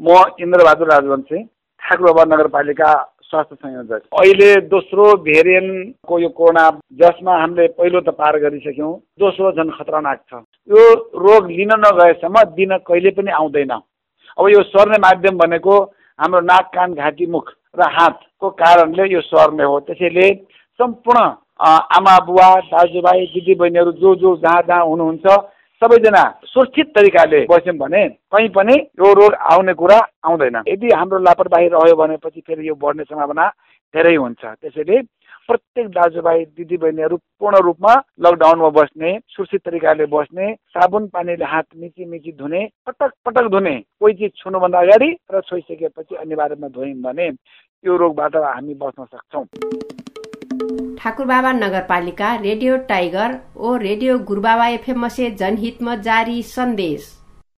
म इन्द्रबहादुर राजवंशी ठाकुरबाबा नगरपालिका स्वास्थ्य संयोजक। अहिले दोस्रो भेरिएन्टको यो कोरोना जसमा हामीले पहिलो त पार गरिसक्यौँ दोस्रो झन् खतरनाक छ। यो रोग लिन नगएसम्म दिन कहिले पनि आउँदैन। अब यो सर्ने माध्यम भनेको हाम्रो नाक कान घाँटी मुख र हातको कारणले यो सर्ने हो। त्यसैले सम्पूर्ण आमा बुवा दाजुभाइ दिदीबहिनीहरू जो जो जहाँ जहाँ हुनुहुन्छ सबैजना सुरक्षित तरिकाले बस्यौँ भने कहीँ पनि यो रोग आउने कुरा आउँदैन। यदि हाम्रो लापरवाही रह्यो भनेपछि फेरि यो बढ्ने सम्भावना धेरै हुन्छ। त्यसैले प्रत्येक दाजुभाइ दिदीबहिनीहरू पूर्ण रूपमा लकडाउनमा बस्ने सुरक्षित तरिकाले बस्ने साबुन पानीले हात मिची मिची धुने पटक पटक धुने कोही चिज छुनुभन्दा अगाडि र छोइसकेपछि अनिवार्यमा धोयौँ भने यो रोगबाट हामी बस्न सक्छौँ। ठाकुरबाबा नगरपालिका रेडियो टाइगर ओ रेडियो गुरुबाबा एफएम से जनहित में जारी संदेश